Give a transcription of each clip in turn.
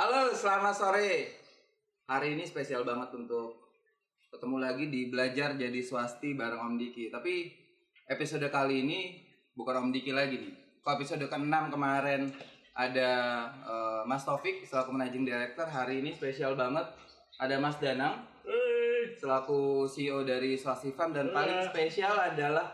Halo, selamat sore. Hari ini spesial banget untuk ketemu lagi di Belajar Jadi Swasti bareng Om Diki. Tapi episode kali ini bukan Om Diki lagi nih. Kalau episode ke-6 kemarin ada eh, Mas Taufik selaku managing director. Hari ini spesial banget ada Mas Danang selaku CEO dari Swasti Farm dan paling spesial adalah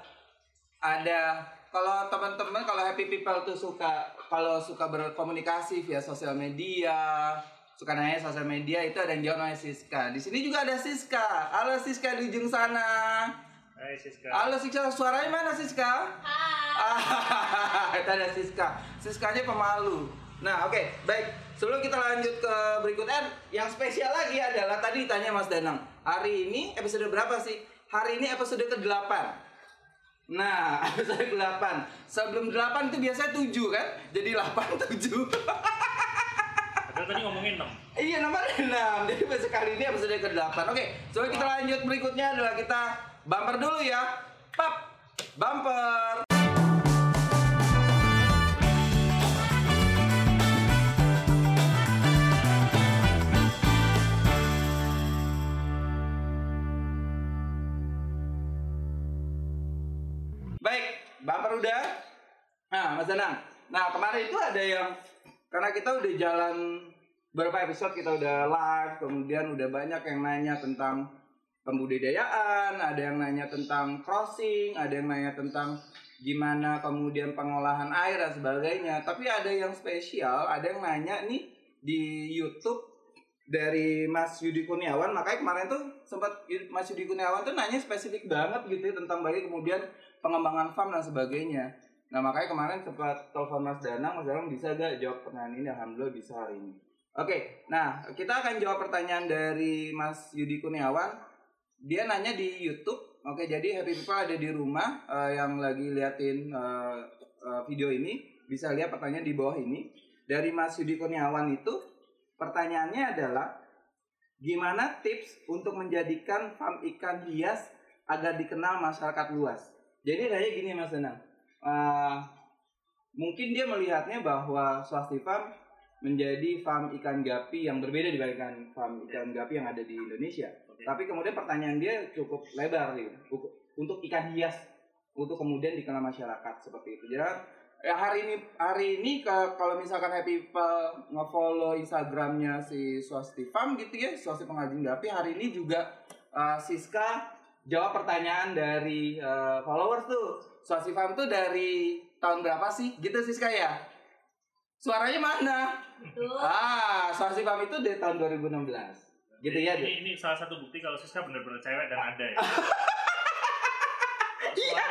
ada kalau teman-teman kalau happy people tuh suka kalau suka berkomunikasi via sosial media suka nanya sosial media itu ada yang jawab namanya Siska. Di sini juga ada Siska. Halo Siska di ujung sana. Hai Siska. halo Siska. Suaranya mana Siska? Hai. Itu ada Siska. Siskanya pemalu. Nah oke. Baik. Sebelum kita lanjut ke berikutnya yang spesial lagi adalah tadi ditanya Mas Danang. Hari ini episode berapa sih? Hari ini episode ke-8 Nah, episode ke-8 Sebelum 8 itu biasanya 7 kan? Jadi 8, 7 Padahal tadi ngomongin 6. Iya nomor 6 Jadi episode kali ini episode ke-8 Oke, coba kita lanjut berikutnya adalah kita bumper dulu ya. Pap, bumper udah. Nah, Mas Danang. Nah, kemarin itu ada yang karena kita udah jalan beberapa episode kita udah live, kemudian udah banyak yang nanya tentang pembudidayaan, ada yang nanya tentang crossing, ada yang nanya tentang gimana kemudian pengolahan air dan sebagainya. Tapi ada yang spesial, ada yang nanya nih di YouTube dari Mas Yudi Kurniawan makanya kemarin tuh sempat Mas Yudi Kurniawan tuh nanya spesifik banget gitu ya tentang bagi kemudian pengembangan farm dan sebagainya. Nah makanya kemarin sempat telepon Mas Danang Mas Danang bisa gak jawab pertanyaan ini? Alhamdulillah bisa hari ini. Oke nah kita akan jawab pertanyaan dari Mas Yudi Kurniawan dia nanya di YouTube. Oke jadi happy people ada di rumah eh, yang lagi liatin eh, eh, video ini bisa lihat pertanyaan di bawah ini. Dari Mas Yudi Kurniawan itu Pertanyaannya adalah gimana tips untuk menjadikan farm ikan hias agar dikenal masyarakat luas? Jadi kayak gini Mas Danang. Eh, mungkin dia melihatnya bahwa swasti farm menjadi farm ikan gapi yang berbeda dibandingkan farm ikan gapi yang ada di Indonesia. Oke. Tapi kemudian pertanyaan dia cukup lebar gitu. Untuk- ikan hias untuk kemudian dikenal masyarakat seperti itu. Jadi ya hari ini hari ini ke- kalau misalkan happy people ngefollow Instagramnya si Swasti Farm gitu ya, Swasti Pengajin Gapi hari ini juga uh, Siska jawab pertanyaan dari uh, followers tuh. Swasti Farm tuh dari tahun berapa sih? Gitu Siska ya? Suaranya mana? Ah, Swasti Farm itu dari tahun 2016. Gitu ya, Ini, ini salah satu bukti kalau Siska benar-benar cewek dan ada ya. Iya.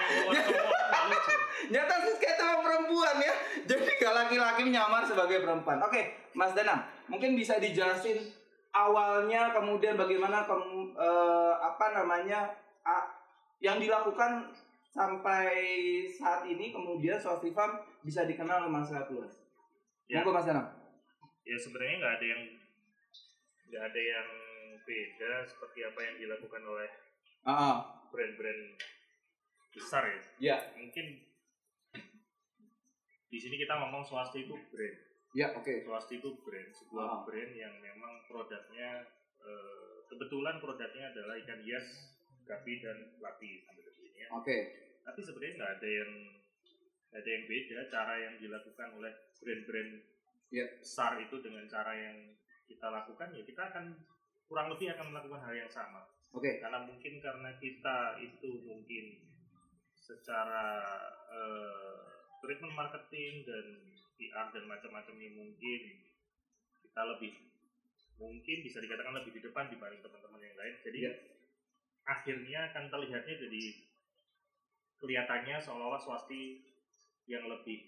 Nyata Siska itu emang perempuan ya. Jadi gak laki-laki menyamar sebagai perempuan. Oke, Mas Danang, mungkin bisa dijelasin awalnya kemudian bagaimana kem- eh, apa namanya yang dilakukan sampai saat ini kemudian Swasti Farm bisa dikenal oleh masyarakat luas. Ya. Monggo Mas Danang. Ya sebenarnya nggak ada yang nggak ada yang beda seperti apa yang dilakukan oleh brand-brand besar ya. Ya, Mungkin di sini kita ngomong swasti itu brand. ya oke. Swasti itu brand, sebuah Ah. brand yang memang produknya eh, kebetulan produknya adalah ikan hias, gapi dan lapi sampai detik ini ya. Oke. Tapi sebenarnya nggak ada yang nggak ada yang beda cara yang dilakukan oleh brand-brand Ya. besar itu dengan cara yang kita lakukan ya kita akan kurang lebih akan melakukan hal yang sama. Oke. Karena mungkin karena kita itu mungkin secara eh, treatment marketing dan PR dan macam-macamnya mungkin kita lebih mungkin bisa dikatakan lebih di depan dibanding teman-teman yang lain. Jadi Ya. Akhirnya akan terlihatnya jadi kelihatannya seolah-olah swasti yang lebih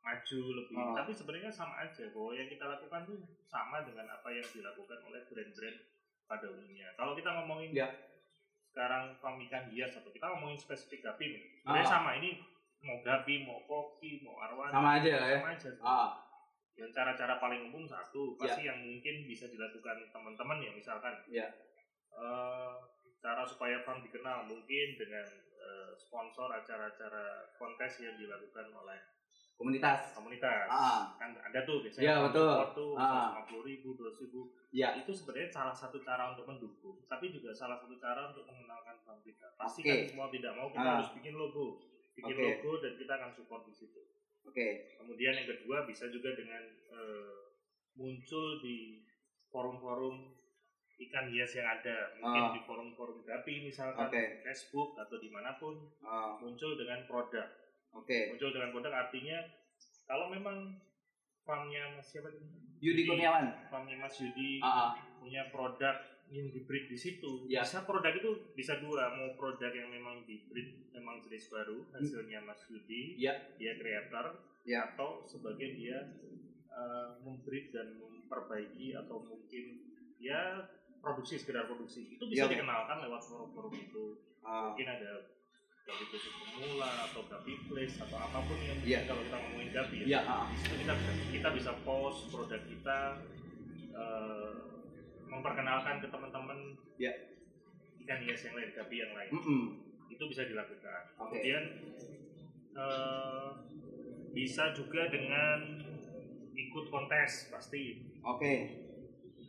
maju lebih Oh. tapi sebenarnya sama aja bahwa yang kita lakukan tuh sama dengan apa yang dilakukan oleh brand-brand pada umumnya kalau kita ngomongin Ya. sekarang ikan hias atau kita ngomongin spesifik gapi nih sebenarnya Ah. sama ini mau gapi mau koki mau arwana Sama aja lah ya. sama aja Ah, yang cara-cara paling umum satu pasti yang mungkin bisa dilakukan teman-teman ya misalkan Ya. eh, cara supaya farm dikenal mungkin dengan eh, sponsor acara-acara kontes yang dilakukan oleh komunitas. komunitas Ah. kan ada tuh biasanya fund betul. support tuh Ah. lima puluh ribu dua ribu Ya. itu sebenarnya salah satu cara untuk mendukung tapi juga salah satu cara untuk mengenalkan fund kita pasti Oke. kan mau tidak mau kita Ah. harus bikin logo bikin Oke. logo dan kita akan support di situ Oke. kemudian yang kedua bisa juga dengan eh, muncul di forum-forum ikan hias yang ada mungkin Ah. di forum-forum gapi misalkan Oke. Facebook atau di mana pun Oh, muncul dengan produk Oke. muncul dengan produk artinya kalau memang farmnya Mas siapa? Yudi Kurniawan. farmnya Mas Yudi ah. punya produk yang hybrid di situ Ya. bisa produk itu bisa dua mau produk yang memang hybrid memang jenis baru hasilnya Mas Yudi Ya. dia creator Ya. atau sebagai dia uh, membreed dan memperbaiki atau mungkin ya produksi sekedar produksi itu bisa Ya. dikenalkan lewat forum-forum itu Ah, mungkin ada gapi khusus pemula atau gapi place atau apa pun yang Iya. kalau kita ngomongin gapi Ya. ah. di situ kita bisa kita bisa post produk kita eh, memperkenalkan ke teman-teman Ya. ikan hias yang lain gapi yang lain Mm-mm. itu bisa dilakukan Oke. kemudian eh, bisa juga dengan ikut kontes pasti Oke.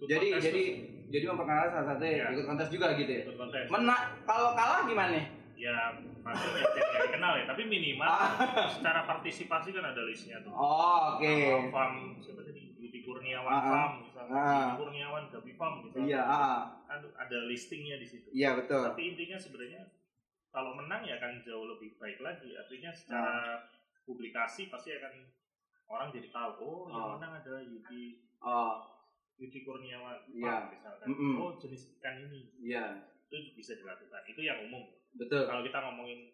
Ikut Jadi kontes jadi terus jadi memperkenalkan salah satu Ya. ikut kontes juga gitu ya. ikut kontes Menang kalau kalah gimana? ya pasti nggak nggak dikenal ya tapi minimal Ah. secara partisipasi kan ada listnya tuh Oh, oke. Nama farm siapa tadi Yudi Kurniawan Ah, ah. farm misalnya Ah. Yudi Kurniawan Gabi farm misalnya Iya, ah. kan ada listingnya di situ Iya, betul. tapi intinya sebenarnya kalau menang ya akan jauh lebih baik lagi artinya secara Ah. publikasi pasti akan orang jadi tahu oh yang Ah. menang adalah Yudi Oh, Yudi Kurniawan farm misalkan Mm-mm. oh jenis ikan ini iya. itu bisa dilakukan itu yang umum Betul. kalau kita ngomongin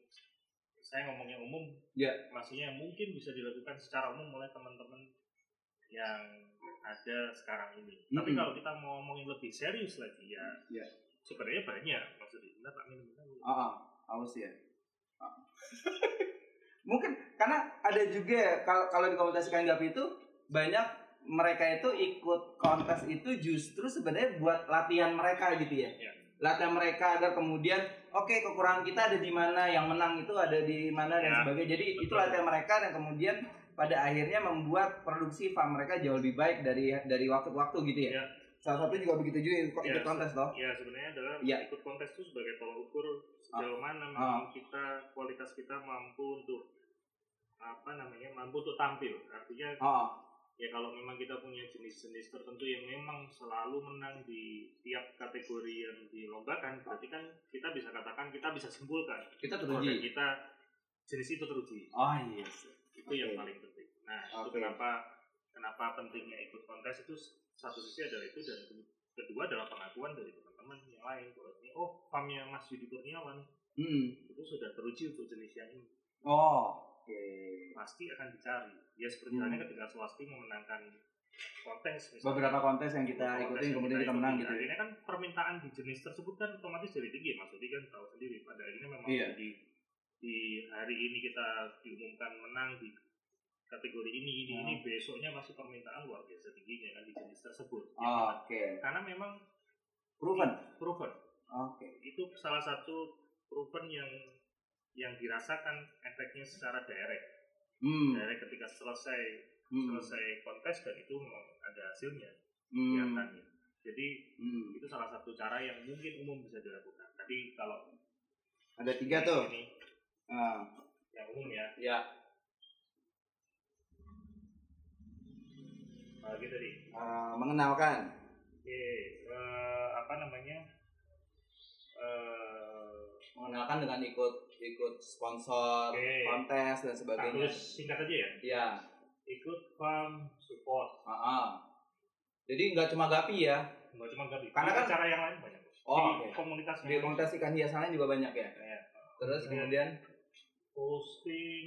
saya ngomongnya umum Iya. maksudnya mungkin bisa dilakukan secara umum oleh teman-teman yang ada sekarang ini tapi Mm-mm. kalau kita mau ngomongin lebih serius lagi ya Iya. sebenarnya banyak maksudnya benar tak minum Ah, haus ya. Mungkin karena ada juga ya, kalau kalau di komunitas ikan gapi itu banyak mereka itu ikut kontes itu justru sebenarnya buat latihan mereka gitu ya. Iya. Latihan mereka agar kemudian oke kekurangan kita ada di mana, yang menang itu ada di mana dan Ya, sebagainya. Jadi itu betul. latihan mereka dan kemudian pada akhirnya membuat produksi farm mereka jauh lebih baik dari dari waktu ke waktu gitu ya. Ya. Salah satu juga begitu juga ikut Ya, ikut kontes toh. ya sebenarnya adalah Iya. ikut kontes itu sebagai tolak ukur sejauh mana Ah. memang kita kualitas kita mampu untuk apa namanya mampu untuk tampil artinya Oh, ya kalau memang kita punya jenis-jenis tertentu yang memang selalu menang di tiap kategori yang dilombakan berarti kan kita bisa katakan kita bisa simpulkan kita teruji. kita jenis itu teruji Oh iya. itu yang Oke. paling penting nah itu Oke. kenapa kenapa pentingnya ikut kontes itu satu sisi adalah itu dan kedua adalah pengakuan dari teman-teman yang lain bahwa ini oh farmnya Mas Yudi Kurniawan Hmm. itu sudah teruji untuk jenis yang ini Oh. Oke. pasti akan dicari ya seperti Hmm. halnya ketika Swasti memenangkan kontes misalnya. Beberapa kontes yang kita yang kemudian kita ikuti. menang gitu. ya. akhirnya kan permintaan di jenis tersebut kan otomatis jadi tinggi Mas kan tahu sendiri pada akhirnya memang Iya. di di hari ini kita diumumkan menang di kategori ini ini Ah. ini besoknya masih permintaan luar biasa tingginya kan di jenis tersebut Oh, Oke. karena memang Proven. proven Oke. itu salah satu proven yang yang dirasakan efeknya secara direct Hmm. direct ketika selesai Hmm. selesai kontes dan itu memang ada hasilnya Hmm. kelihatannya jadi Hmm. itu salah satu cara yang mungkin umum bisa dilakukan tapi kalau Ada tiga tuh. ini Ah. yang umum ya Ya. lagi tadi Ah, mengenalkan. oke eh, apa namanya eh Mengenalkan dengan ikut ikut sponsor, Oke. kontes dan tak sebagainya. tulis singkat aja ya Iya. ikut farm support Ah, ah. Jadi nggak cuma Gapi ya. nggak cuma gabi Karena kan- cara yang lain banyak Oh, di oke. komunitas Di komunitas ikan hias lain juga banyak ya. Ya. Terus Kemudian- kemudian posting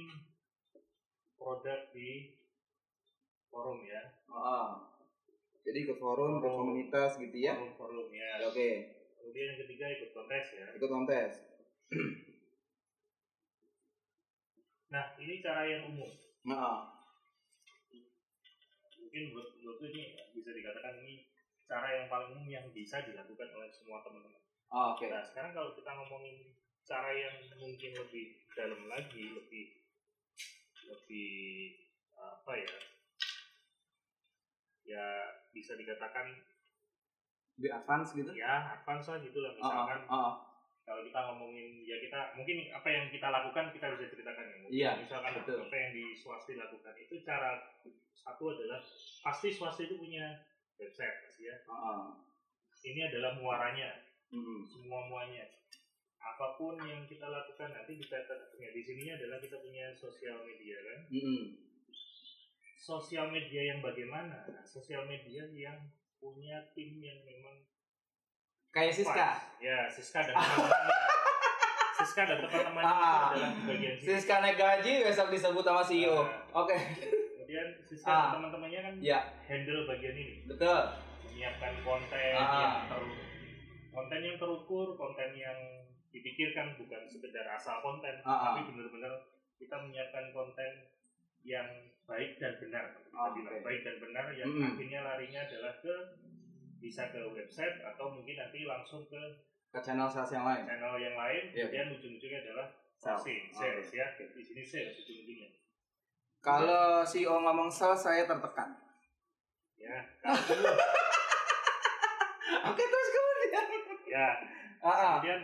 produk di forum ya ah, ah. Jadi ikut forum, ikut Forum. komunitas gitu ya. forum-forum ya Oke, kemudian yang ketiga ikut kontes ya ikut kontes. Nah ini cara yang umum Nah, mungkin buat buat ini bisa dikatakan ini cara yang paling umum yang bisa dilakukan oleh semua teman-teman ah, oke. nah sekarang kalau kita ngomongin cara yang mungkin lebih dalam lagi lebih lebih apa ya ya bisa dikatakan Lebih advance gitu. ya advance lah gitu lah Oh, oh, misalkan oh. Kalau kita ngomongin ya kita mungkin apa yang kita lakukan kita bisa ceritakan ya Mungkin Iya, misalkan betul. apa yang di swasti lakukan itu cara satu adalah pasti swasti itu punya website pasti ya oh. ini adalah muaranya Mm. semua muanya apa pun yang kita lakukan nanti kita ya, di sininya adalah kita punya sosial media kan Mm-mm. sosial media yang bagaimana Nah, sosial media yang punya tim yang memang Kayak Siska. ya Siska dan teman-temannya Siska dan teman-temannya Ah. adalah bagian sini Siska naik gaji besok disebut sama CEO. Ah. Oke. kemudian Siska Ah. dan teman-temannya kan Ya, handle bagian ini betul. menyiapkan konten Ah. yang ter- konten yang terukur konten yang dipikirkan bukan sekedar asal konten Ah, ah. tapi benar-benar kita menyiapkan konten yang baik dan benar kita Ah, bilang oke. baik dan benar yang Mm-mm. akhirnya larinya adalah ke bisa ke website atau mungkin nanti langsung ke Ke channel sales yang lain. channel yang lain Iya. kemudian ujung-ujungnya adalah Sales. sales, Oke. sales ya di sini sales ujung-ujungnya Kalau CEO ngomong sales saya tertekan. ya Oke, terus kemudian. ya ah. kemudian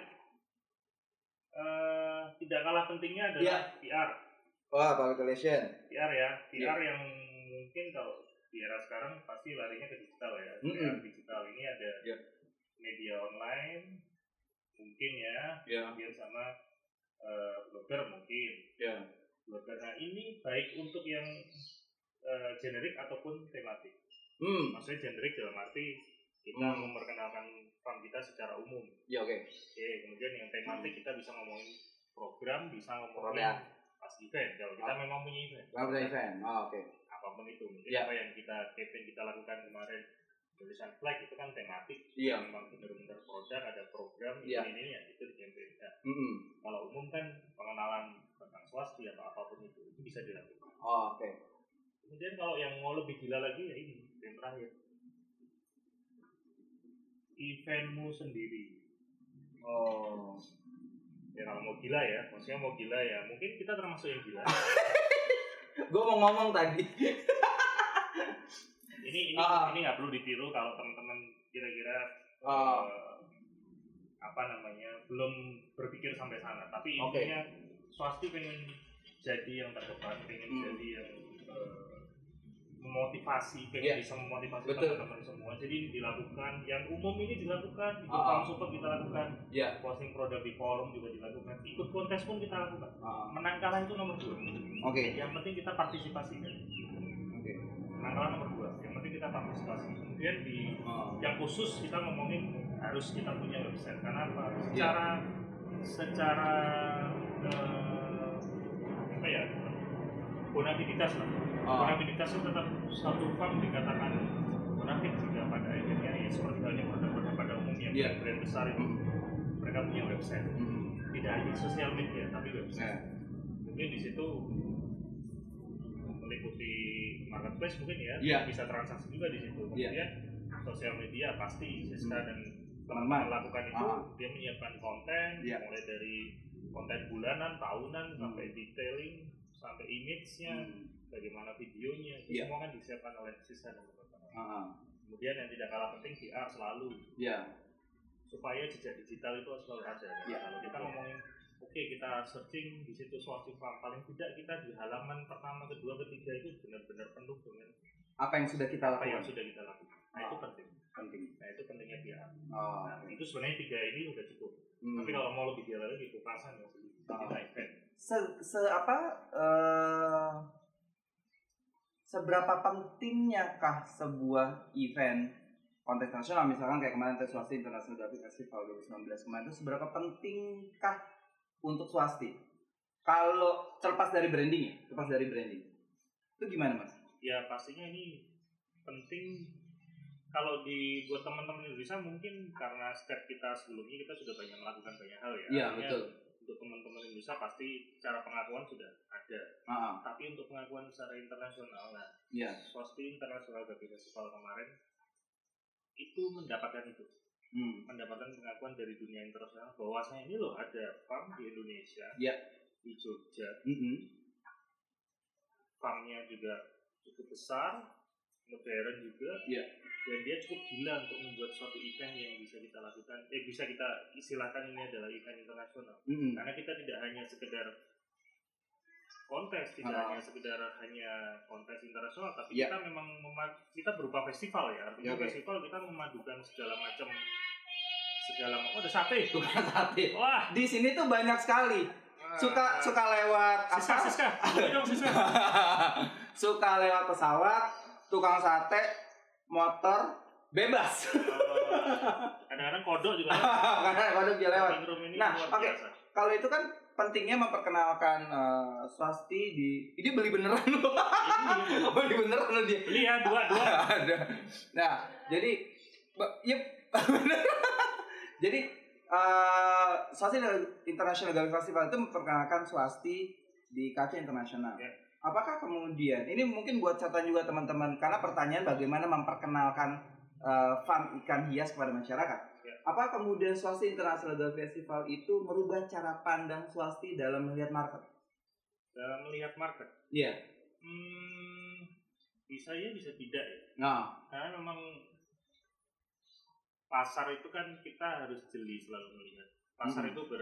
eh, tidak kalah pentingnya adalah Iya. PR Wah, public relation. PR ya Iya. PR yang mungkin kalau di era sekarang pasti larinya ke digital ya Mm-mm. PR digital ini ada Iya. media online mungkin ya Ya, kemudian sama eh, blogger mungkin ya. blogger nah ini baik untuk yang eh, generik ataupun tematik Hmm, maksudnya generik dalam arti kita Hmm. memperkenalkan firm kita secara umum ya oke. oke kemudian yang tematik kita bisa ngomongin program bisa ngomongin Produk. pas event kalau kita Ah. memang punya event Kalau udah event. Oh, oke. Apa pun itu mungkin Iya. apa yang kita campaign kita lakukan kemarin tulisan flag itu kan tematik Iya. memang benar-benar produk ada program Iya. ini ini ya itu di campaign Nah, Mm-mm. kalau umum kan pengenalan tentang swasti atau apa pun itu itu bisa dilakukan Oh, oke. kemudian kalau yang mau lebih gila lagi ya ini yang terakhir eventmu sendiri Oh. ya kalau mau gila ya maksudnya mau gila ya mungkin kita termasuk yang gila Gue mau ngomong tadi. ini ini Ah. ini nggak perlu ditiru kalau teman-teman kira-kira Ah. eh, apa namanya belum berpikir sampai sana tapi Oke. intinya swasti pengen jadi yang terdepan pengen Hmm. jadi yang eh, memotivasi pengen Iya. bisa memotivasi teman-teman semua jadi dilakukan yang umum ini dilakukan ikut Ah. farm support kita lakukan Ya. posting produk di forum juga dilakukan ikut kontes pun kita lakukan Ah, menang kalah itu nomor dua Oke. yang penting kita partisipasi Oke. menang kalah nomor dua yang penting kita partisipasi kemudian di Oh. yang khusus kita ngomongin harus kita punya website karena apa Iya. secara secara eh, apa ya bonafinitas lah Oh. bonafinitas itu tetap satu farm dikatakan bonafit jika pada akhirnya ya seperti halnya produk-produk pada umumnya Iya. brand besar itu Hmm. mereka punya website Hmm. tidak hanya sosial media tapi website Nah, mungkin di situ meliputi marketplace mungkin ya Iya. bisa transaksi juga di situ Iya. kemudian sosial media pasti Siska Hmm. dan Teman-teman. teman-teman lakukan itu Ah. dia menyiapkan konten Iya. mulai dari konten bulanan tahunan Hmm. sampai detailing sampai image-nya Hmm. bagaimana videonya itu Iya. semua kan disiapkan oleh dan teman-teman Ah, kemudian yang tidak kalah penting PR selalu Ya. supaya jejak digital itu selalu ada. Iya. Kalau kita ngomongin, oke kita searching di situ swasti farm, paling tidak kita di halaman pertama, kedua, ketiga itu benar-benar penuh dengan Apa yang sudah kita apa yang lakukan? sudah kita lakukan. Nah itu Ah. penting. Penting. Nah itu pentingnya PR. Oh. Nah itu sebenarnya tiga ini udah cukup. Hmm. Tapi kalau mau lebih gila lagi, kupasan ya. Ah. Kita event. Se, se apa eh, seberapa pentingnya kah sebuah event konteks nasional? Misalkan kayak kemarin tes swasti international David festival 2019 kemarin itu seberapa pentingkah untuk swasti? Kalau terlepas dari branding ya terlepas dari branding. Itu gimana mas? Ya pastinya ini penting. Kalau di buat teman-teman Indonesia mungkin karena step kita sebelumnya kita sudah banyak melakukan banyak hal ya. iya betul Untuk teman-teman Indonesia pasti cara pengakuan sudah ada. ah tapi untuk pengakuan secara internasional nah iya swasti internasional Gapi Festival kemarin itu mendapatkan itu hmm. mendapatkan pengakuan dari dunia internasional bahwasanya ini loh ada farm di Indonesia Iya. di Jogja Mm-mm. farmnya juga cukup besar, modern juga, Iya. dan dia cukup gila untuk membuat suatu event yang bisa kita lakukan, eh bisa kita istilahkan ini adalah event internasional. Mm-mm. Karena kita tidak hanya sekedar kontes, tidak Ah. hanya sekedar hanya kontes internasional, tapi Iya. kita memang mema- kita berupa festival ya. Artinya Ya, oke. festival kita memadukan segala macam segala macam. Oh, ada sate. Tukang sate. Wah, Di sini tuh banyak sekali. Suka ah, suka lewat Siska, apa? Siska, Boleh dong Siska. suka lewat pesawat, tukang sate, motor, bebas. Oh, Kadang-kadang kodok juga. Karena kalau dia lewat. Nah, oke. biasa. Kalau itu kan pentingnya memperkenalkan eh, swasti di ini beli beneran loh. Ini beli beneran loh dia. Beli ya dua dua. Ada. Nah, jadi bener. jadi eh swasti International Games Festival itu memperkenalkan swasti di kaca internasional. Ya. Apakah kemudian ini mungkin buat catatan juga teman-teman karena pertanyaan bagaimana memperkenalkan eh, farm ikan hias kepada masyarakat. Ya. Apa kemudian swasti International Games Festival itu merubah cara pandang swasti dalam melihat market? Dalam melihat market, Iya. hmm, bisa ya bisa tidak ya. Nah, Karena memang pasar itu kan kita harus jeli selalu melihat. Pasar Hmm. itu ber,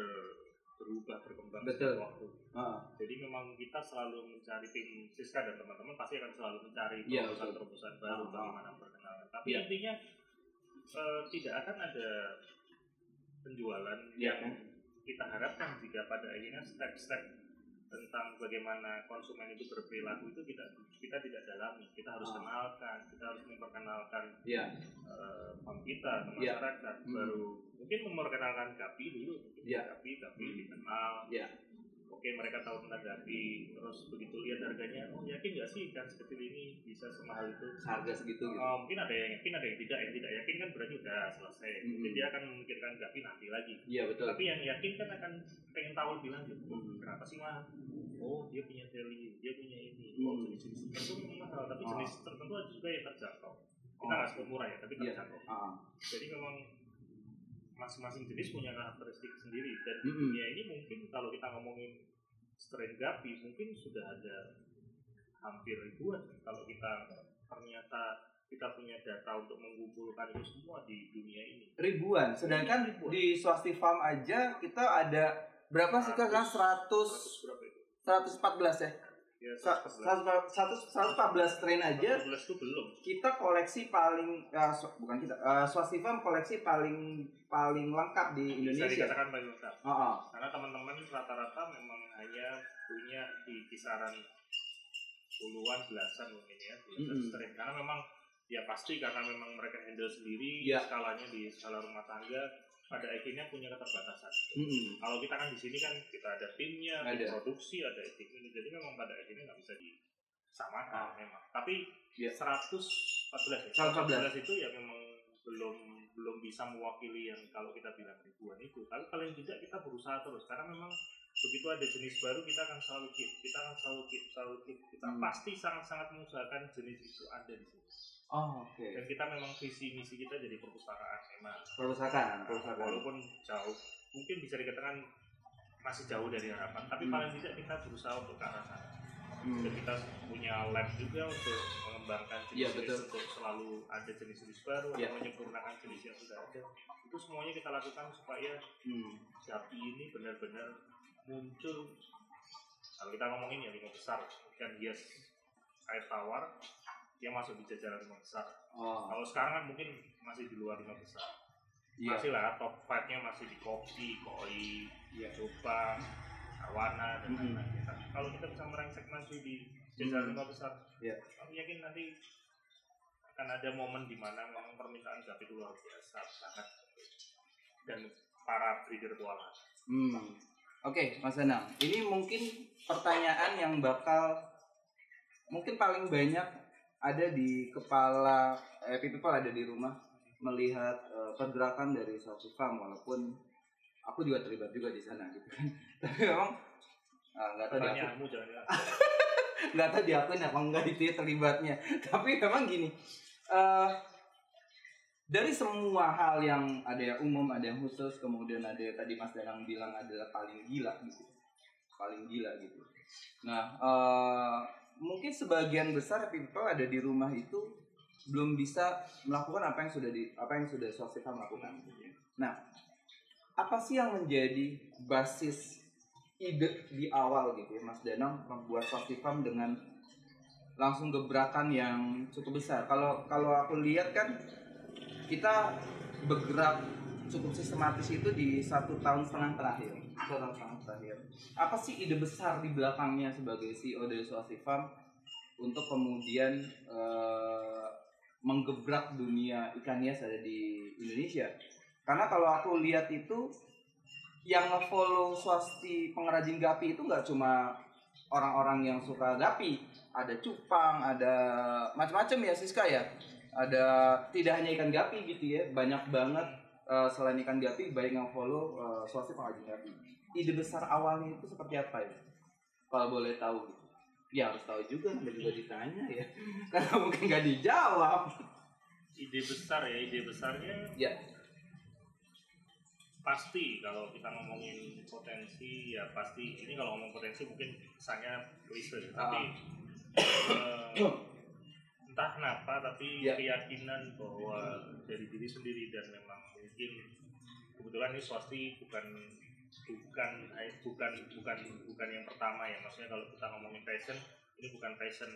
berubah berkembang Betul. waktu. ah, Jadi memang kita selalu mencari tim Siska dan teman-teman pasti akan selalu mencari Iya, terobosan-terobosan baru Ah, ah. bagaimana memperkenalkan. Tapi Iya. intinya eh, tidak akan ada penjualan Iya, yang kita harapkan jika pada akhirnya step-step tentang bagaimana konsumen itu berperilaku itu kita kita tidak dalami. Kita harus Ah. kenalkan, kita harus memperkenalkan iya. eh, farm kita ke Iya. masyarakat Hmm. baru mungkin memperkenalkan Gapi dulu Iya. Gapi Gapi Hmm. dikenal Iya. Oke mereka tahu tentang Gapi terus begitu lihat harganya oh yakin nggak sih ikan sekecil ini bisa semahal itu Harga segitu gitu. Oh, mungkin ada yang yakin ada yang tidak yang tidak yakin kan berarti udah selesai Hmm. mungkin dia akan memikirkan Gapi nanti lagi Iya, betul. tapi yang yakin kan akan pengen tahu lebih lanjut oh, Hmm. kenapa sih mahal oh dia punya value dia punya ini Hmm. oh jenis-jenis ikan itu memang mahal tapi Oh. jenis tertentu ada juga yang terjangkau kita Oh. nggak sebut murah ya tapi Iya. terjangkau Ah. jadi memang masing-masing jenis punya karakteristik sendiri. Dan Mm-mm. dunia ini mungkin kalau kita ngomongin strain gapi mungkin sudah ada hampir ribuan. Kalau kita ternyata kita punya data untuk mengumpulkan itu semua di dunia ini. Ribuan. Sedangkan Ribuan. di swasti farm aja kita ada berapa sih kan 100 berapa itu? 114 ya ya Sa- 114 100 114 strain aja 114 itu belum kita koleksi paling eh, sw- bukan kita eh, swasti farm koleksi paling paling lengkap di bisa Indonesia dikatakan paling lengkap Oh, oh. karena teman-teman rata-rata memang hanya punya di kisaran puluhan belasan mungkin ya belasan Mm-mm. strain karena memang ya pasti karena memang mereka handle sendiri Iya. skalanya di skala rumah tangga pada akhirnya punya keterbatasan Mm-mm. kalau kita kan di sini kan kita ada timnya tim Ada. produksi ada ini jadi memang pada akhirnya nggak bisa disamakan memang tapi Iya. 114 ya 114. 114 itu ya memang belum belum bisa mewakili yang kalau kita bilang ribuan itu tapi paling tidak kita berusaha terus karena memang begitu ada jenis baru kita akan selalu keep kita akan selalu keep selalu keep kita Hmm. pasti sangat-sangat mengusahakan jenis itu ada di sini oh oke dan kita memang visi misi kita jadi perpustakaan memang perpustakaan perpustakaan walaupun jauh mungkin bisa dikatakan masih jauh dari harapan tapi Hmm. paling tidak kita berusaha untuk ke arah sana Hmm. dan kita punya lab juga untuk mengembangkan Iya, jenis-jenis untuk selalu ada jenis-jenis baru Iya. atau menyempurnakan jenis yang sudah ada itu semuanya kita lakukan supaya Hmm. Japi ini benar-benar muncul kalau kita ngomongin ya lima besar ikan hias air tawar dia masuk di jajaran lima besar oh kalau sekarang kan mungkin masih di luar lima besar iya masih lah top 5 nya masih di kopi, koi, Iya. coba, awana dan Mhm. lain-lain. Tapi kalau kita bisa merangsek maju di jajaran Mhm. lima besar, Iya. kami yakin nanti akan ada momen di mana memang permintaan itu luar biasa sangat dan para breeder kewalahan. Hmm. Oke, Mas Danang. Ini mungkin pertanyaan yang bakal mungkin paling banyak ada di kepala eh, people ada di rumah melihat eh, pergerakan dari suatu farm walaupun aku juga terlibat juga di sana gitu kan. Tapi memang nggak tahu di aku Pertanyaanmu jangan ya. nggak tahu diakuin apa enggak itu ya terlibatnya. Tapi memang gini. eh dari semua hal yang ada yang umum, ada yang khusus, kemudian ada yang tadi Mas Danang bilang adalah paling gila gitu, paling gila gitu. Nah, eh, mungkin sebagian besar people ada di rumah itu belum bisa melakukan apa yang sudah di apa yang sudah Swastika lakukan. Nah, apa sih yang menjadi basis ide di awal gitu ya Mas Danang membuat Swastika dengan langsung gebrakan yang cukup besar. Kalau kalau aku lihat kan kita bergerak cukup sistematis itu di satu tahun setengah terakhir. Satu tahun setengah terakhir. Apa sih ide besar di belakangnya sebagai CEO dari Swasti Farm untuk kemudian eh, menggebrak dunia ikan hias ada di Indonesia? Karena kalau aku lihat itu yang nge-follow swasti pengrajin gapi itu nggak cuma orang-orang yang suka gapi, ada cupang, ada macam-macam ya Siska ya. Ada tidak hanya ikan gapi gitu ya, banyak banget eh, selain ikan gapi baik yang follow uh, swasti pengrajin gapi. Ide besar awalnya itu seperti apa ya? Kalau boleh tahu. Ya harus tahu juga, namanya juga ditanya ya. Karena mungkin nggak dijawab. ide besar ya ide besarnya Ya. pasti kalau kita ngomongin potensi ya pasti ini kalau ngomong potensi mungkin kesannya klise tapi eh, entah kenapa tapi Ya. keyakinan bahwa dari diri sendiri dan memang mungkin kebetulan ini swasti bukan bukan bukan bukan bukan yang pertama ya maksudnya kalau kita ngomongin passion ini bukan passion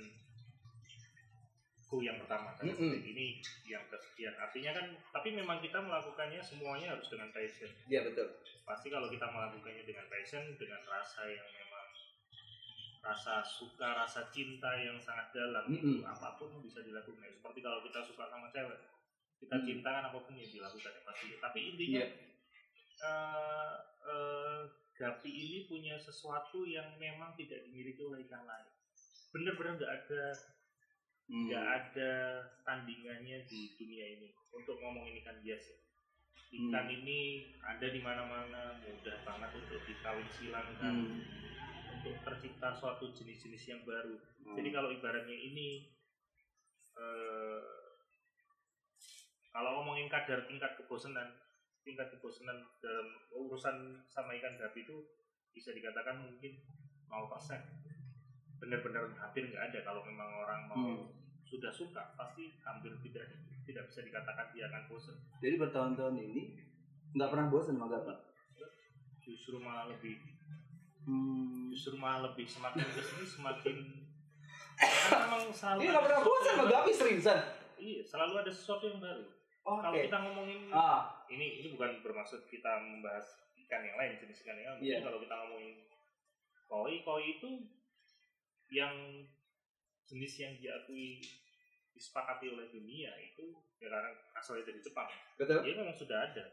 ku yang pertama kan Mm-mm. ini yang kesekian artinya kan tapi memang kita melakukannya semuanya harus dengan passion Ya betul. pasti kalau kita melakukannya dengan passion dengan rasa yang memang rasa suka rasa cinta yang sangat dalam Mm-mm. itu apa pun bisa dilakukan seperti kalau kita suka sama cewek kita Mm. cinta kan apa pun yang dilakukan ya pasti tapi intinya Iya. Eh, eh, Gapi ini punya sesuatu yang memang tidak dimiliki oleh ikan lain bener-bener nggak ada Hmm. nggak ada tandingannya di dunia ini untuk ngomongin ikan hias ya. Ikan Hmm. ini ada di mana-mana, mudah banget untuk dikawin silangkan, Hmm. untuk tercipta suatu jenis-jenis yang baru. Hmm. Jadi kalau ibaratnya ini, eh, kalau ngomongin kadar tingkat kebosanan, tingkat kebosanan dalam urusan sama ikan gapi itu bisa dikatakan mungkin 0%. Benar-benar hampir nggak ada kalau memang orang mau Hmm. sudah suka pasti hampir tidak tidak bisa dikatakan dia akan bosan Jadi bertahun-tahun ini nggak pernah bosan sama Gapi. justru malah lebih Hmm. justru malah lebih semakin ke sini semakin karena memang selalu Ini ada nggak pernah bosan sama. Gapi seriusan. iya selalu ada sesuatu yang baru Oke. kalau kita ngomongin Ah, ini ini bukan bermaksud kita membahas ikan yang lain jenis ikan yang lain. Mungkin kalau kita ngomongin koi koi itu yang jenis yang diakui disepakati oleh dunia itu ya karena asalnya dari Jepang betul. dia memang sudah ada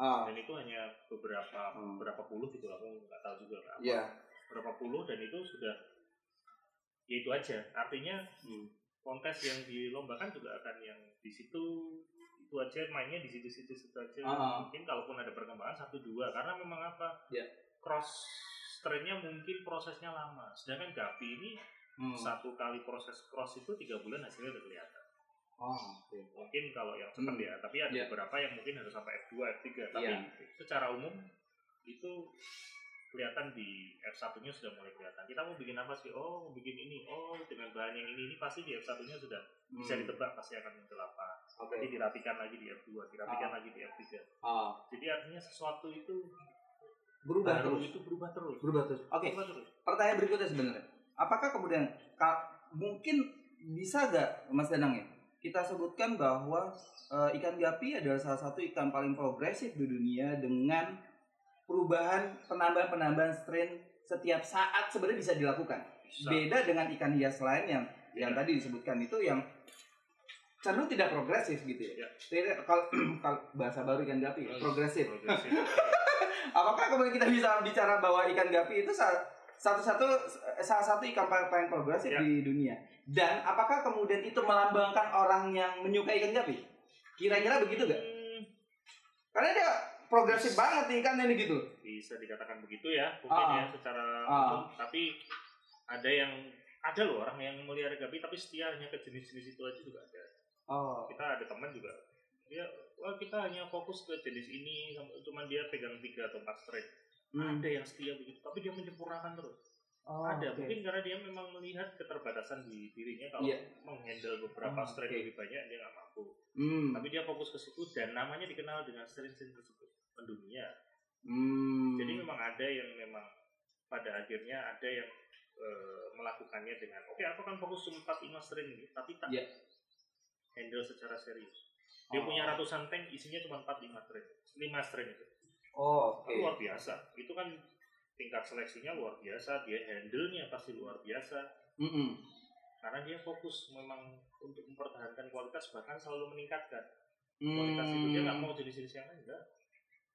Ah, dan itu hanya beberapa Hmm. beberapa puluh gitu aku nggak tahu juga apa iya. berapa puluh dan itu sudah ya itu aja artinya Hmm. kontes yang dilombakan juga akan yang di situ itu aja mainnya di situ-situ situ aja Ah. mungkin kalaupun ada perkembangan satu dua karena memang apa Ya. cross strainnya mungkin prosesnya lama sedangkan gapi ini Hmm. satu kali proses cross itu tiga bulan hasilnya udah kelihatan Oh, oke. mungkin kalau yang cepat Hmm. ya tapi ada Ya. beberapa yang mungkin harus sampai F2 F3 tapi Iya. secara umum itu kelihatan di F1 nya sudah mulai kelihatan kita mau bikin apa sih oh mau bikin ini oh dengan bahan yang ini ini pasti di F1 nya sudah bisa Hmm. ditebak pasti akan muncul apa Oke. jadi dirapikan lagi di F2 dirapikan Ah. lagi di F3 Ah, jadi artinya sesuatu itu berubah baru terus. itu berubah terus Berubah terus. Oke. berubah terus Pertanyaan berikutnya sebenarnya, apakah kemudian ka- mungkin bisa gak Mas Danang ya kita sebutkan bahwa eh, ikan gapi adalah salah satu ikan paling progresif di dunia dengan perubahan penambahan-penambahan strain setiap saat sebenarnya bisa dilakukan. Bisa. Beda dengan ikan hias lain yang yang Ya. tadi disebutkan itu yang cenderung tidak progresif gitu ya. Ya. Tidak kalau kalau bahasa baru ikan gapi ya, progresif. progresif Apakah kemudian kita bisa bicara bahwa ikan gapi itu sa- satu-satu salah satu ikan paling, paling progresif Ya. di dunia? Dan apakah kemudian itu melambangkan orang yang menyukai ikan gapi? Kira-kira begitu gak? Hmm, Karena dia progresif banget nih ikan ini gitu. bisa dikatakan begitu ya mungkin Ah. ya secara Ah. umum tapi ada yang ada loh orang yang melihara gapi tapi setia hanya ke jenis-jenis itu aja juga ada Oh. kita ada teman juga dia wah kita hanya fokus ke jenis ini cuman dia pegang tiga atau empat straight Hmm. ada yang setia begitu tapi dia menyempurnakan terus Oh, ada oke. mungkin karena dia memang melihat keterbatasan di dirinya kalau Iya. menghandle beberapa Oh, strain oke. lebih banyak dia nggak mampu Hmm. tapi dia fokus ke situ dan namanya dikenal dengan strain-strain tersebut mendunia Hmm. jadi memang ada yang memang pada akhirnya ada yang eh, melakukannya dengan oke aku akan fokus cuma 45 strain ini tapi tak Iya. handle secara serius dia Oh. punya ratusan tank isinya cuma 45 strain 5 strain itu Oh, oke. Kan luar biasa itu kan tingkat seleksinya luar biasa dia handle-nya pasti luar biasa Mm-mm. karena dia fokus memang untuk mempertahankan kualitas bahkan selalu meningkatkan kualitas itu dia nggak Hmm. mau jenis-jenis yang lain enggak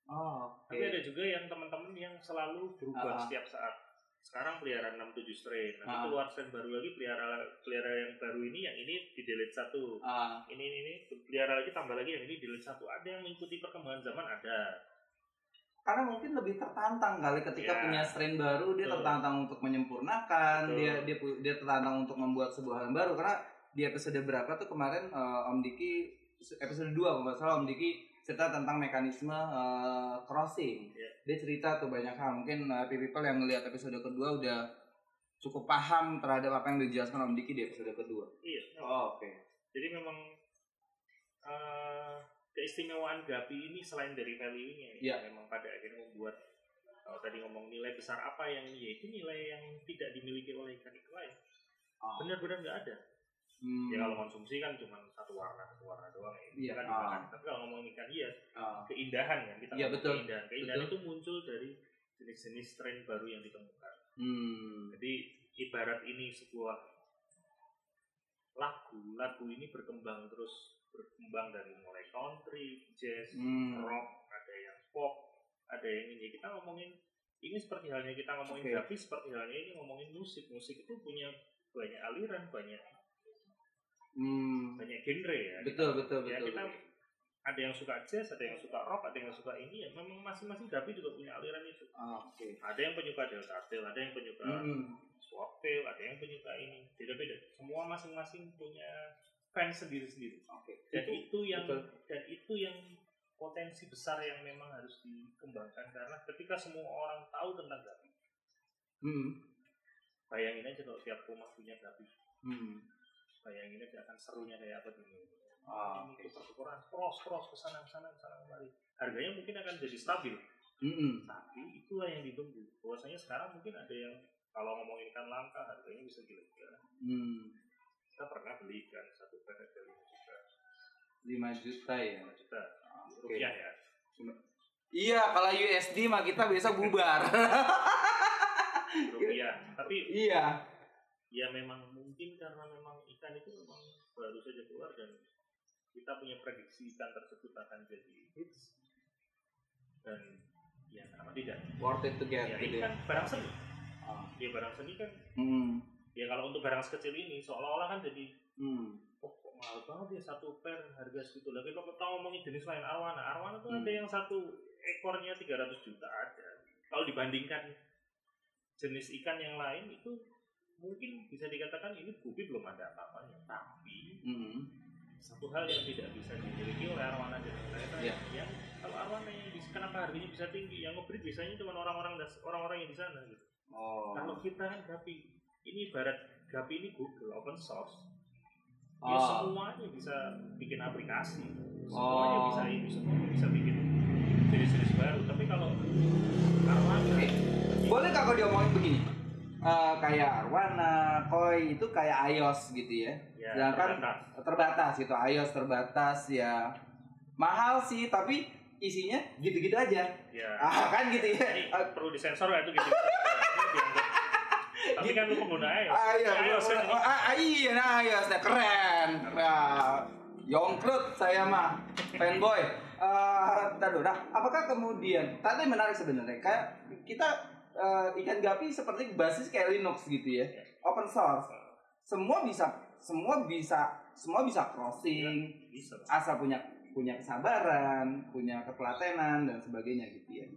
Oh, oke. tapi ada juga yang teman-teman yang selalu berubah Ah. setiap saat sekarang pelihara 67 strain nanti Ah. keluar strain baru lagi pelihara pelihara yang baru ini yang ini di delete satu Ah, ini ini, ini pelihara lagi tambah lagi yang ini delete satu ada yang mengikuti perkembangan zaman ada karena mungkin lebih tertantang kali ketika Ya. punya strain baru dia Betul. tertantang untuk menyempurnakan Betul. dia dia dia tertantang untuk membuat sebuah hal yang baru karena di episode berapa tuh kemarin eh, Om Diki episode 2 kalau nggak salah Om Diki cerita tentang mekanisme eh, crossing. Ya. dia cerita tuh banyak hal. Mungkin eh, people yang ngelihat episode kedua udah cukup paham terhadap apa yang dijelaskan Om Diki di episode kedua. Iya. Oh, oke. Jadi memang eh, keistimewaan Gapi ini selain dari value-nya Iya. ya, memang pada akhirnya membuat kalau tadi ngomong nilai besar apa yang ya itu nilai yang tidak dimiliki oleh ikan ikan lain. Oh. benar-benar nggak ada Hmm. ya kalau konsumsi kan cuma satu warna satu warna doang ya Iya, kan ah. dimakan. tapi kalau ngomongin ikan hias Ah. keindahan kan kita Iya, ngomong betul. keindahan keindahan itu muncul dari jenis-jenis strain baru yang ditemukan Hmm. jadi ibarat ini sebuah lagu lagu ini berkembang terus berkembang dari mulai country jazz Hmm. rock ada yang pop ada yang ini kita ngomongin ini seperti halnya kita ngomongin Oke. tapi seperti halnya ini ngomongin musik musik itu punya banyak aliran banyak Hmm. banyak genre ya betul betul ya betul, kita betul. ada yang suka jazz ada yang suka rock ada yang suka ini ya memang masing-masing Dapi juga punya aliran itu Ah, oke ada yang penyuka delta tail ada yang penyuka Hmm. swaptail ada yang penyuka ini beda-beda semua masing-masing punya fans sendiri-sendiri Oke. dan itu, yang betul. dan itu yang potensi besar yang memang harus dikembangkan karena ketika semua orang tahu tentang Gapi Hmm. bayangin aja kalau tiap rumah punya Gapi Hmm. Bayangin aja akan serunya kayak apa dulu Ah, ini tukar-tukaran cross cross ke sana sana sana kemari harganya mungkin akan jadi stabil Mm-mm. tapi itulah yang ditunggu bahwasanya sekarang mungkin ada yang kalau ngomongin ikan langka harganya bisa gila-gila Hmm. kita pernah beli ikan satu per harga lima juta 5 juta ya. lima juta Ah, Oke. rupiah ya Iya, kalau USD mah kita biasa bubar. rupiah tapi iya. Ya memang mungkin karena memang ikan itu memang baru saja keluar dan kita punya prediksi ikan tersebut akan jadi hits dan ya kenapa tidak Worth it to get ya gitu ya. kan barang seni Ah. ya barang seni kan Hmm. ya kalau untuk barang sekecil ini seolah-olah kan jadi Hmm. oh kok mahal banget ya satu per harga segitu lagi kalau kita ngomongin jenis lain arwana arwana tuh Hmm. ada yang satu ekornya 300 juta ada kalau dibandingkan jenis ikan yang lain itu mungkin bisa dikatakan ini gupi belum ada apa-apanya tapi Hmm. satu hal yang tidak bisa dimiliki oleh arwana dan lain-lain Iya. yang kalau arwana yang bisa kenapa harganya bisa tinggi yang ngebreed biasanya cuma orang-orang orang-orang yang di sana gitu Oh. kalau kita kan gapi ini ibarat gapi ini Google open source ya Oh. semuanya bisa bikin aplikasi semuanya Oh. bisa ini semuanya bisa bikin jenis-jenis baru tapi kalau arwana Oke. Boleh kak kalau diomongin begini? Eh, kayak Arwana, Koi itu kayak iOS gitu ya. ya Sedangkan terbatas. terbatas gitu, iOS terbatas ya. Mahal sih, tapi isinya gitu-gitu aja. ya Ah, kan gitu ya. ini perlu disensor nggak itu gitu dianggap- tapi kan lu pengguna iOS Ah, iya, iOS kan ah, ah, iya, nah, iOS nah, keren. Nah, Yongkrut saya mah fanboy. Eh, dulu. Nah, apakah kemudian tadi menarik sebenarnya kayak kita eh, ikan gapi seperti basis kayak Linux gitu ya, open source. Semua bisa, semua bisa, semua bisa crossing, bisa asal punya punya kesabaran, punya ketelatenan dan sebagainya gitu ya.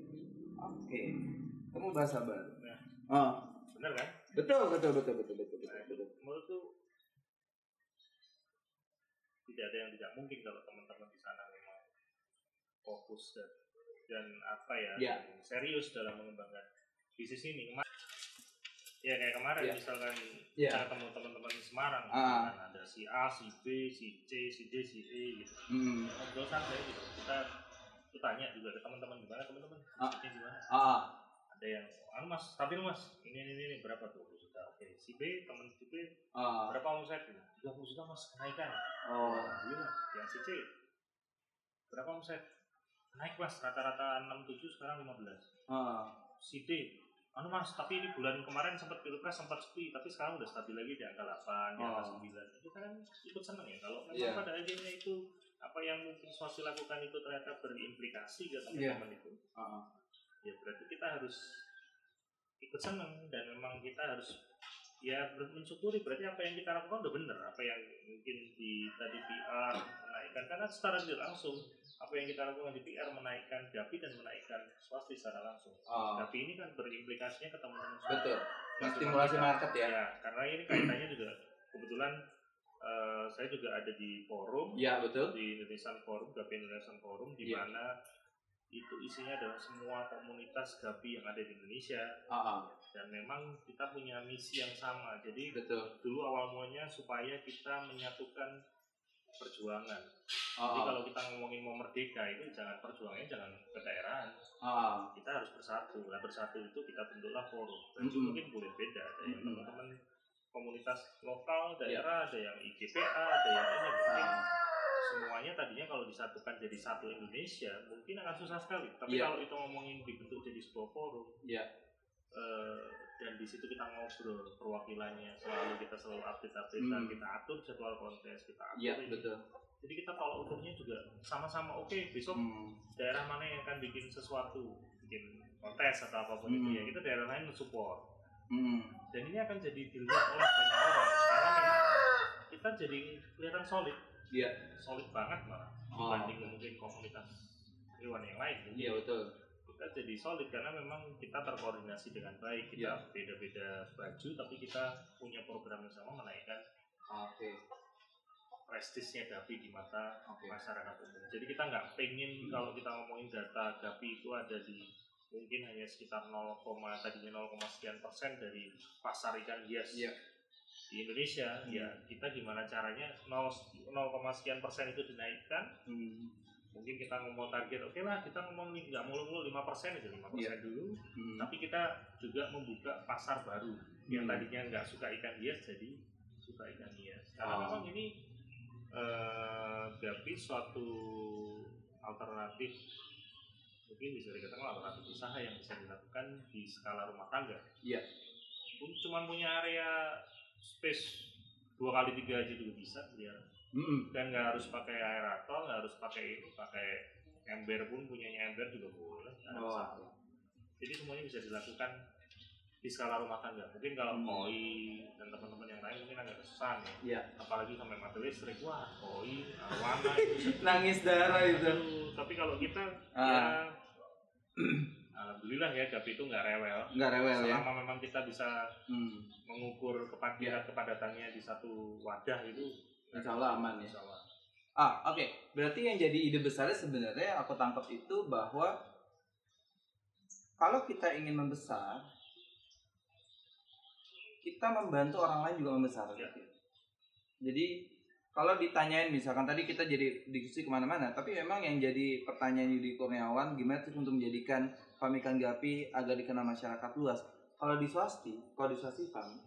Oke, kamu bahasa baru. Nah. Oh, bener kan betul, betul, betul, betul, betul, Nah, betul, itu betul. menurutku tidak ada yang tidak mungkin kalau teman-teman di sana memang fokus dan dan apa ya, Ya. dan serius dalam mengembangkan bisnis ini. Kema- ya kayak kemarin Iya. misalkan Iya. saya ketemu teman-teman di Semarang Ah. kan ada si A si B si C si D si E gitu Hmm. ngobrol santai gitu kita kita tanya juga ke teman-teman gimana teman-teman Ah. ini gimana Ah. ada yang anu mas stabil mas ini ini ini berapa tuh juta oke si B teman si B Ah. berapa omset gitu 30 juta mas kenaikan Oh. alhamdulillah yang si C berapa omset naik mas rata-rata 67 sekarang 15 Ah. si D anu mas tapi ini bulan kemarin sempat pilpres sempat sepi tapi sekarang udah stabil lagi di angka 8 di angka Oh. 9 itu kan ikut seneng ya kalau memang Iya. pada akhirnya itu apa yang mungkin swasti lakukan itu ternyata berimplikasi ke Iya. teman-teman itu Ah. ya berarti kita harus ikut seneng dan memang kita harus ya mensyukuri berarti apa yang kita lakukan udah bener apa yang mungkin di tadi PR menaikkan karena secara tidak langsung apa yang kita lakukan di PR menaikkan gapi dan menaikkan swasti secara langsung tapi ini kan berimplikasinya ke teman-teman. Betul. Stimulasi market ya. Ya, karena ini kaitannya juga kebetulan eh, saya juga ada di forum Iya betul. di Indonesian Forum, Gapi Indonesian Forum di Iya. mana itu isinya adalah semua komunitas Gapi yang ada di Indonesia Ah. ah. dan memang kita punya misi yang sama. Jadi Betul. dulu awal mulanya supaya kita menyatukan perjuangan. Ah. Jadi ah. kalau kita ngomongin mau merdeka itu jangan perjuangannya jangan ke daerah, Ah. kita harus bersatu. Nah bersatu itu kita bentuklah forum. Dan itu Mm-mm. mungkin boleh beda. Ada yang teman-teman komunitas lokal, Iya. daerah, ada yang IGPA, ada yang ini mungkin. Semuanya tadinya kalau disatukan jadi satu Indonesia mungkin akan susah sekali. Tapi Iya. kalau itu ngomongin dibentuk jadi sebuah forum, Iya. eh, dan di situ kita ngobrol perwakilannya selalu kita selalu update updatean Hmm. kita atur jadwal kontes kita atur Iya ini. betul. jadi kita tolak ukurnya juga sama-sama oke besok Hmm. daerah mana yang akan bikin sesuatu bikin kontes atau apa pun itu Hmm. ya kita daerah lain mensupport Hmm. dan ini akan jadi dilihat oleh banyak orang karena memang kita jadi kelihatan solid Iya. solid banget malah Oh. dibanding mungkin komunitas hewan yang lain Iya betul. kita jadi solid karena memang kita terkoordinasi dengan baik kita Iya. beda-beda baju tapi kita punya program yang sama menaikkan Oke. prestisnya Gapi di mata Oke. masyarakat umum. Jadi kita nggak pengen Hmm. kalau kita ngomongin data Gapi itu ada di mungkin hanya sekitar 0, tadinya 0, sekian persen dari pasar ikan hias Iya. Di Indonesia. Hmm. Ya kita gimana caranya 0, 0, sekian persen itu dinaikkan. Hmm. Mungkin kita ngomong target, oke lah kita ngomong nggak mulu-mulu 5 persen aja 5 persen Iya. dulu. Hmm. Tapi kita juga membuka pasar baru yang Hmm. tadinya nggak suka ikan hias jadi suka ikan hias. Karena Oh. memang ini eh Gapi suatu alternatif mungkin bisa dikatakan alternatif usaha yang bisa dilakukan di skala rumah tangga. Iya. Pun cuma punya area space dua kali tiga aja juga bisa dia Hmm. dan nggak harus pakai aerator nggak harus pakai ini pakai ember pun punyanya ember juga boleh Oh. jadi semuanya bisa dilakukan di skala rumah tangga mungkin kalau Hmm. koi dan teman-teman yang lain mungkin agak susah nih Iya. apalagi sampai mati listrik wah koi arwana itu Nangis darah itu. Tapi kalau kita Ah. ya alhamdulillah ya Gapi itu nggak rewel Nggak rewel ya. selama memang kita bisa Hmm. mengukur kepada Iya. kepadatannya di satu wadah itu Insya Allah aman ya. Insya Allah. Ah, oke. Berarti yang jadi ide besarnya sebenarnya aku tangkap itu bahwa kalau kita ingin membesar, kita membantu orang lain juga membesar. Ya. gitu. Jadi kalau ditanyain misalkan tadi kita jadi diskusi ke mana-mana, tapi memang yang jadi pertanyaan Yudi Kurniawan gimana sih untuk menjadikan pamikan gapi agar dikenal masyarakat luas. Kalau di swasti, kalau di swasti farm,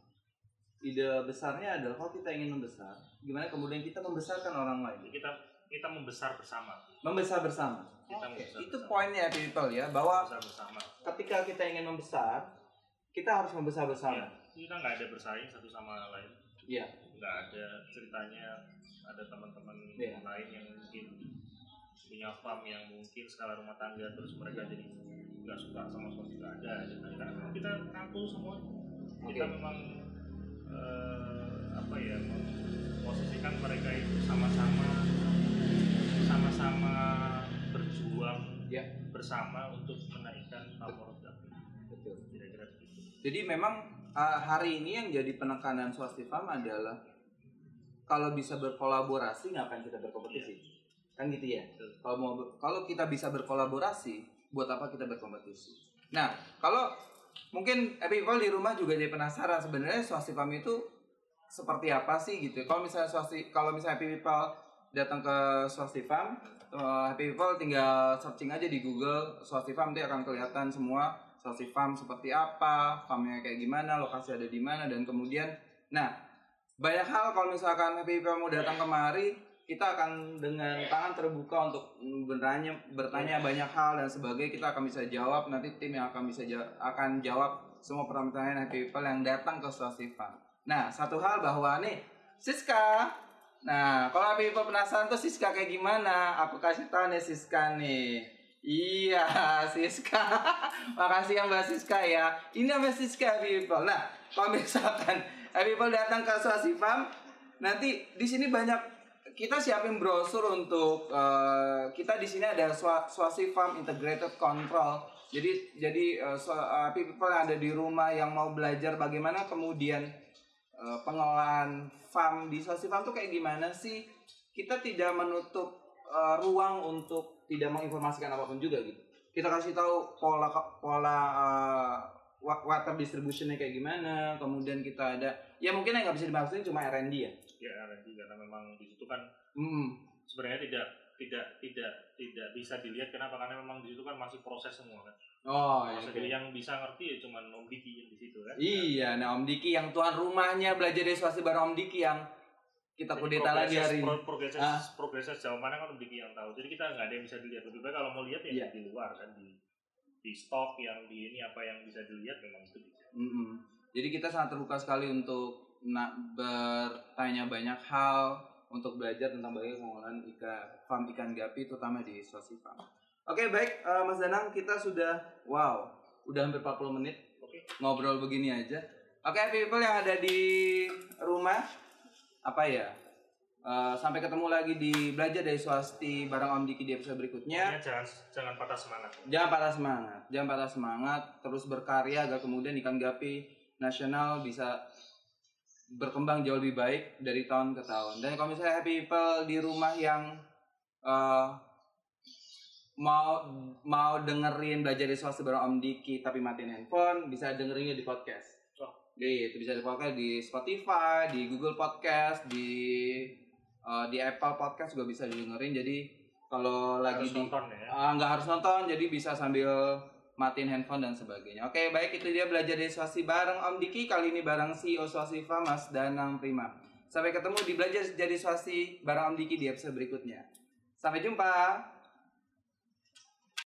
ide besarnya adalah kalau kita ingin membesar, gimana kemudian kita membesarkan orang lain kita kita membesar bersama. membesar bersama. Kita Oke, membesar itu bersama. poinnya people ya bahwa Membesar bersama. ketika kita ingin membesar, kita harus membesar bersama. Kita nggak ada bersaing satu sama lain. Iya. Nggak ada ceritanya ada teman-teman Iya. lain yang mungkin punya farm yang mungkin skala rumah tangga terus mereka jadi nggak suka sama suatu nggak ada. Memang kita rangkul semua. Kita Oke. memang eh, apa ya memposisikan mereka itu sama-sama sama-sama berjuang Ya. bersama untuk menaikkan Gapi. Betul. Kira-kira begitu. Jadi memang uh, hari ini yang jadi penekanan swasti farm adalah kalau bisa berkolaborasi ngapain kita berkompetisi? Kan gitu ya. Betul. Kalau mau kalau kita bisa berkolaborasi, buat apa kita berkompetisi? Nah, kalau mungkin people di rumah juga jadi penasaran sebenarnya swasti farm itu seperti apa sih gitu. Kalau misalnya swasti kalau misalnya people datang ke swasti farm, uh, happy people tinggal searching aja di Google swasti farm nanti akan kelihatan semua swasti farm seperti apa, farmnya kayak gimana, lokasi ada di mana dan kemudian nah banyak hal kalau misalkan happy people mau datang kemari kita akan dengan tangan terbuka untuk bertanya bertanya banyak hal dan sebagainya kita akan bisa jawab nanti tim yang akan bisa ja- akan jawab semua pertanyaan happy people yang datang ke swasti farm. Nah, satu hal bahwa nih Siska. Nah, kalau happy people penasaran tuh Siska kayak gimana? Aku kasih tahu nih Siska nih. Iya, Siska. Makasih ya Mbak Siska ya. Ini Mbak Siska happy people. Nah, kalau misalkan happy people datang ke swasti farm, nanti di sini banyak kita siapin brosur untuk eh, kita di sini ada swa, swasti farm integrated control. Jadi jadi eh, people yang ada di rumah yang mau belajar bagaimana kemudian eh, pengelolaan farm di swasti farm tuh kayak gimana sih? Kita tidak menutup eh, ruang untuk tidak menginformasikan apa pun juga gitu. Kita kasih tahu pola pola wa- water distributionnya kayak gimana, kemudian kita ada ya mungkin yang nggak bisa dimasukin cuma R&D ya. Ya R&D karena memang di situ kan Mm. sebenarnya tidak tidak tidak tidak bisa dilihat kenapa karena memang di situ kan masih proses semua kan Oh, iya. Proses yang bisa ngerti ya cuman Om Diki yang di situ kan Iya, nah Om Diki yang tuan rumahnya belajar dari swasti bareng Om Diki yang kita kudeta lagi hari ini. pro- progres Ah. progres sejauh mana kan Om Diki yang tahu jadi kita nggak ada yang bisa dilihat lebih baik kalau mau lihat ya Iya. di luar kan di di stok yang di ini apa yang bisa dilihat memang itu bisa Mm-mm. Jadi kita sangat terbuka sekali untuk nak bertanya banyak hal untuk belajar tentang bagaimana pengelolaan ikan farm ikan gapi terutama di Sulawesi Farm. Oke baik eh, Mas Danang kita sudah wow udah hampir 40 menit oke ngobrol begini aja. Oke people yang ada di rumah apa ya eh, sampai ketemu lagi di belajar dari swasti bareng Om Diki di episode berikutnya. Jangan jangan patah semangat Jangan patah semangat, jangan patah semangat, terus berkarya agar kemudian ikan gapi nasional bisa berkembang jauh lebih baik dari tahun ke tahun. Dan kalau misalnya happy people di rumah yang eh, mau mau dengerin belajar di swasta bareng Om Diki tapi matiin handphone, bisa dengerinnya di podcast. Oh. Gitu, bisa di podcast di Spotify, di Google Podcast, di eh, di Apple Podcast juga bisa didengerin. Jadi kalau lagi harus di nonton ya Ah, nggak harus nonton jadi bisa sambil matiin handphone dan sebagainya. Oke baik itu dia belajar dari swasti bareng Om Diki. Kali ini bareng CEO Swastiva Mas Danang Prima. Sampai ketemu di belajar jadi swasti bareng Om Diki di episode berikutnya. Sampai jumpa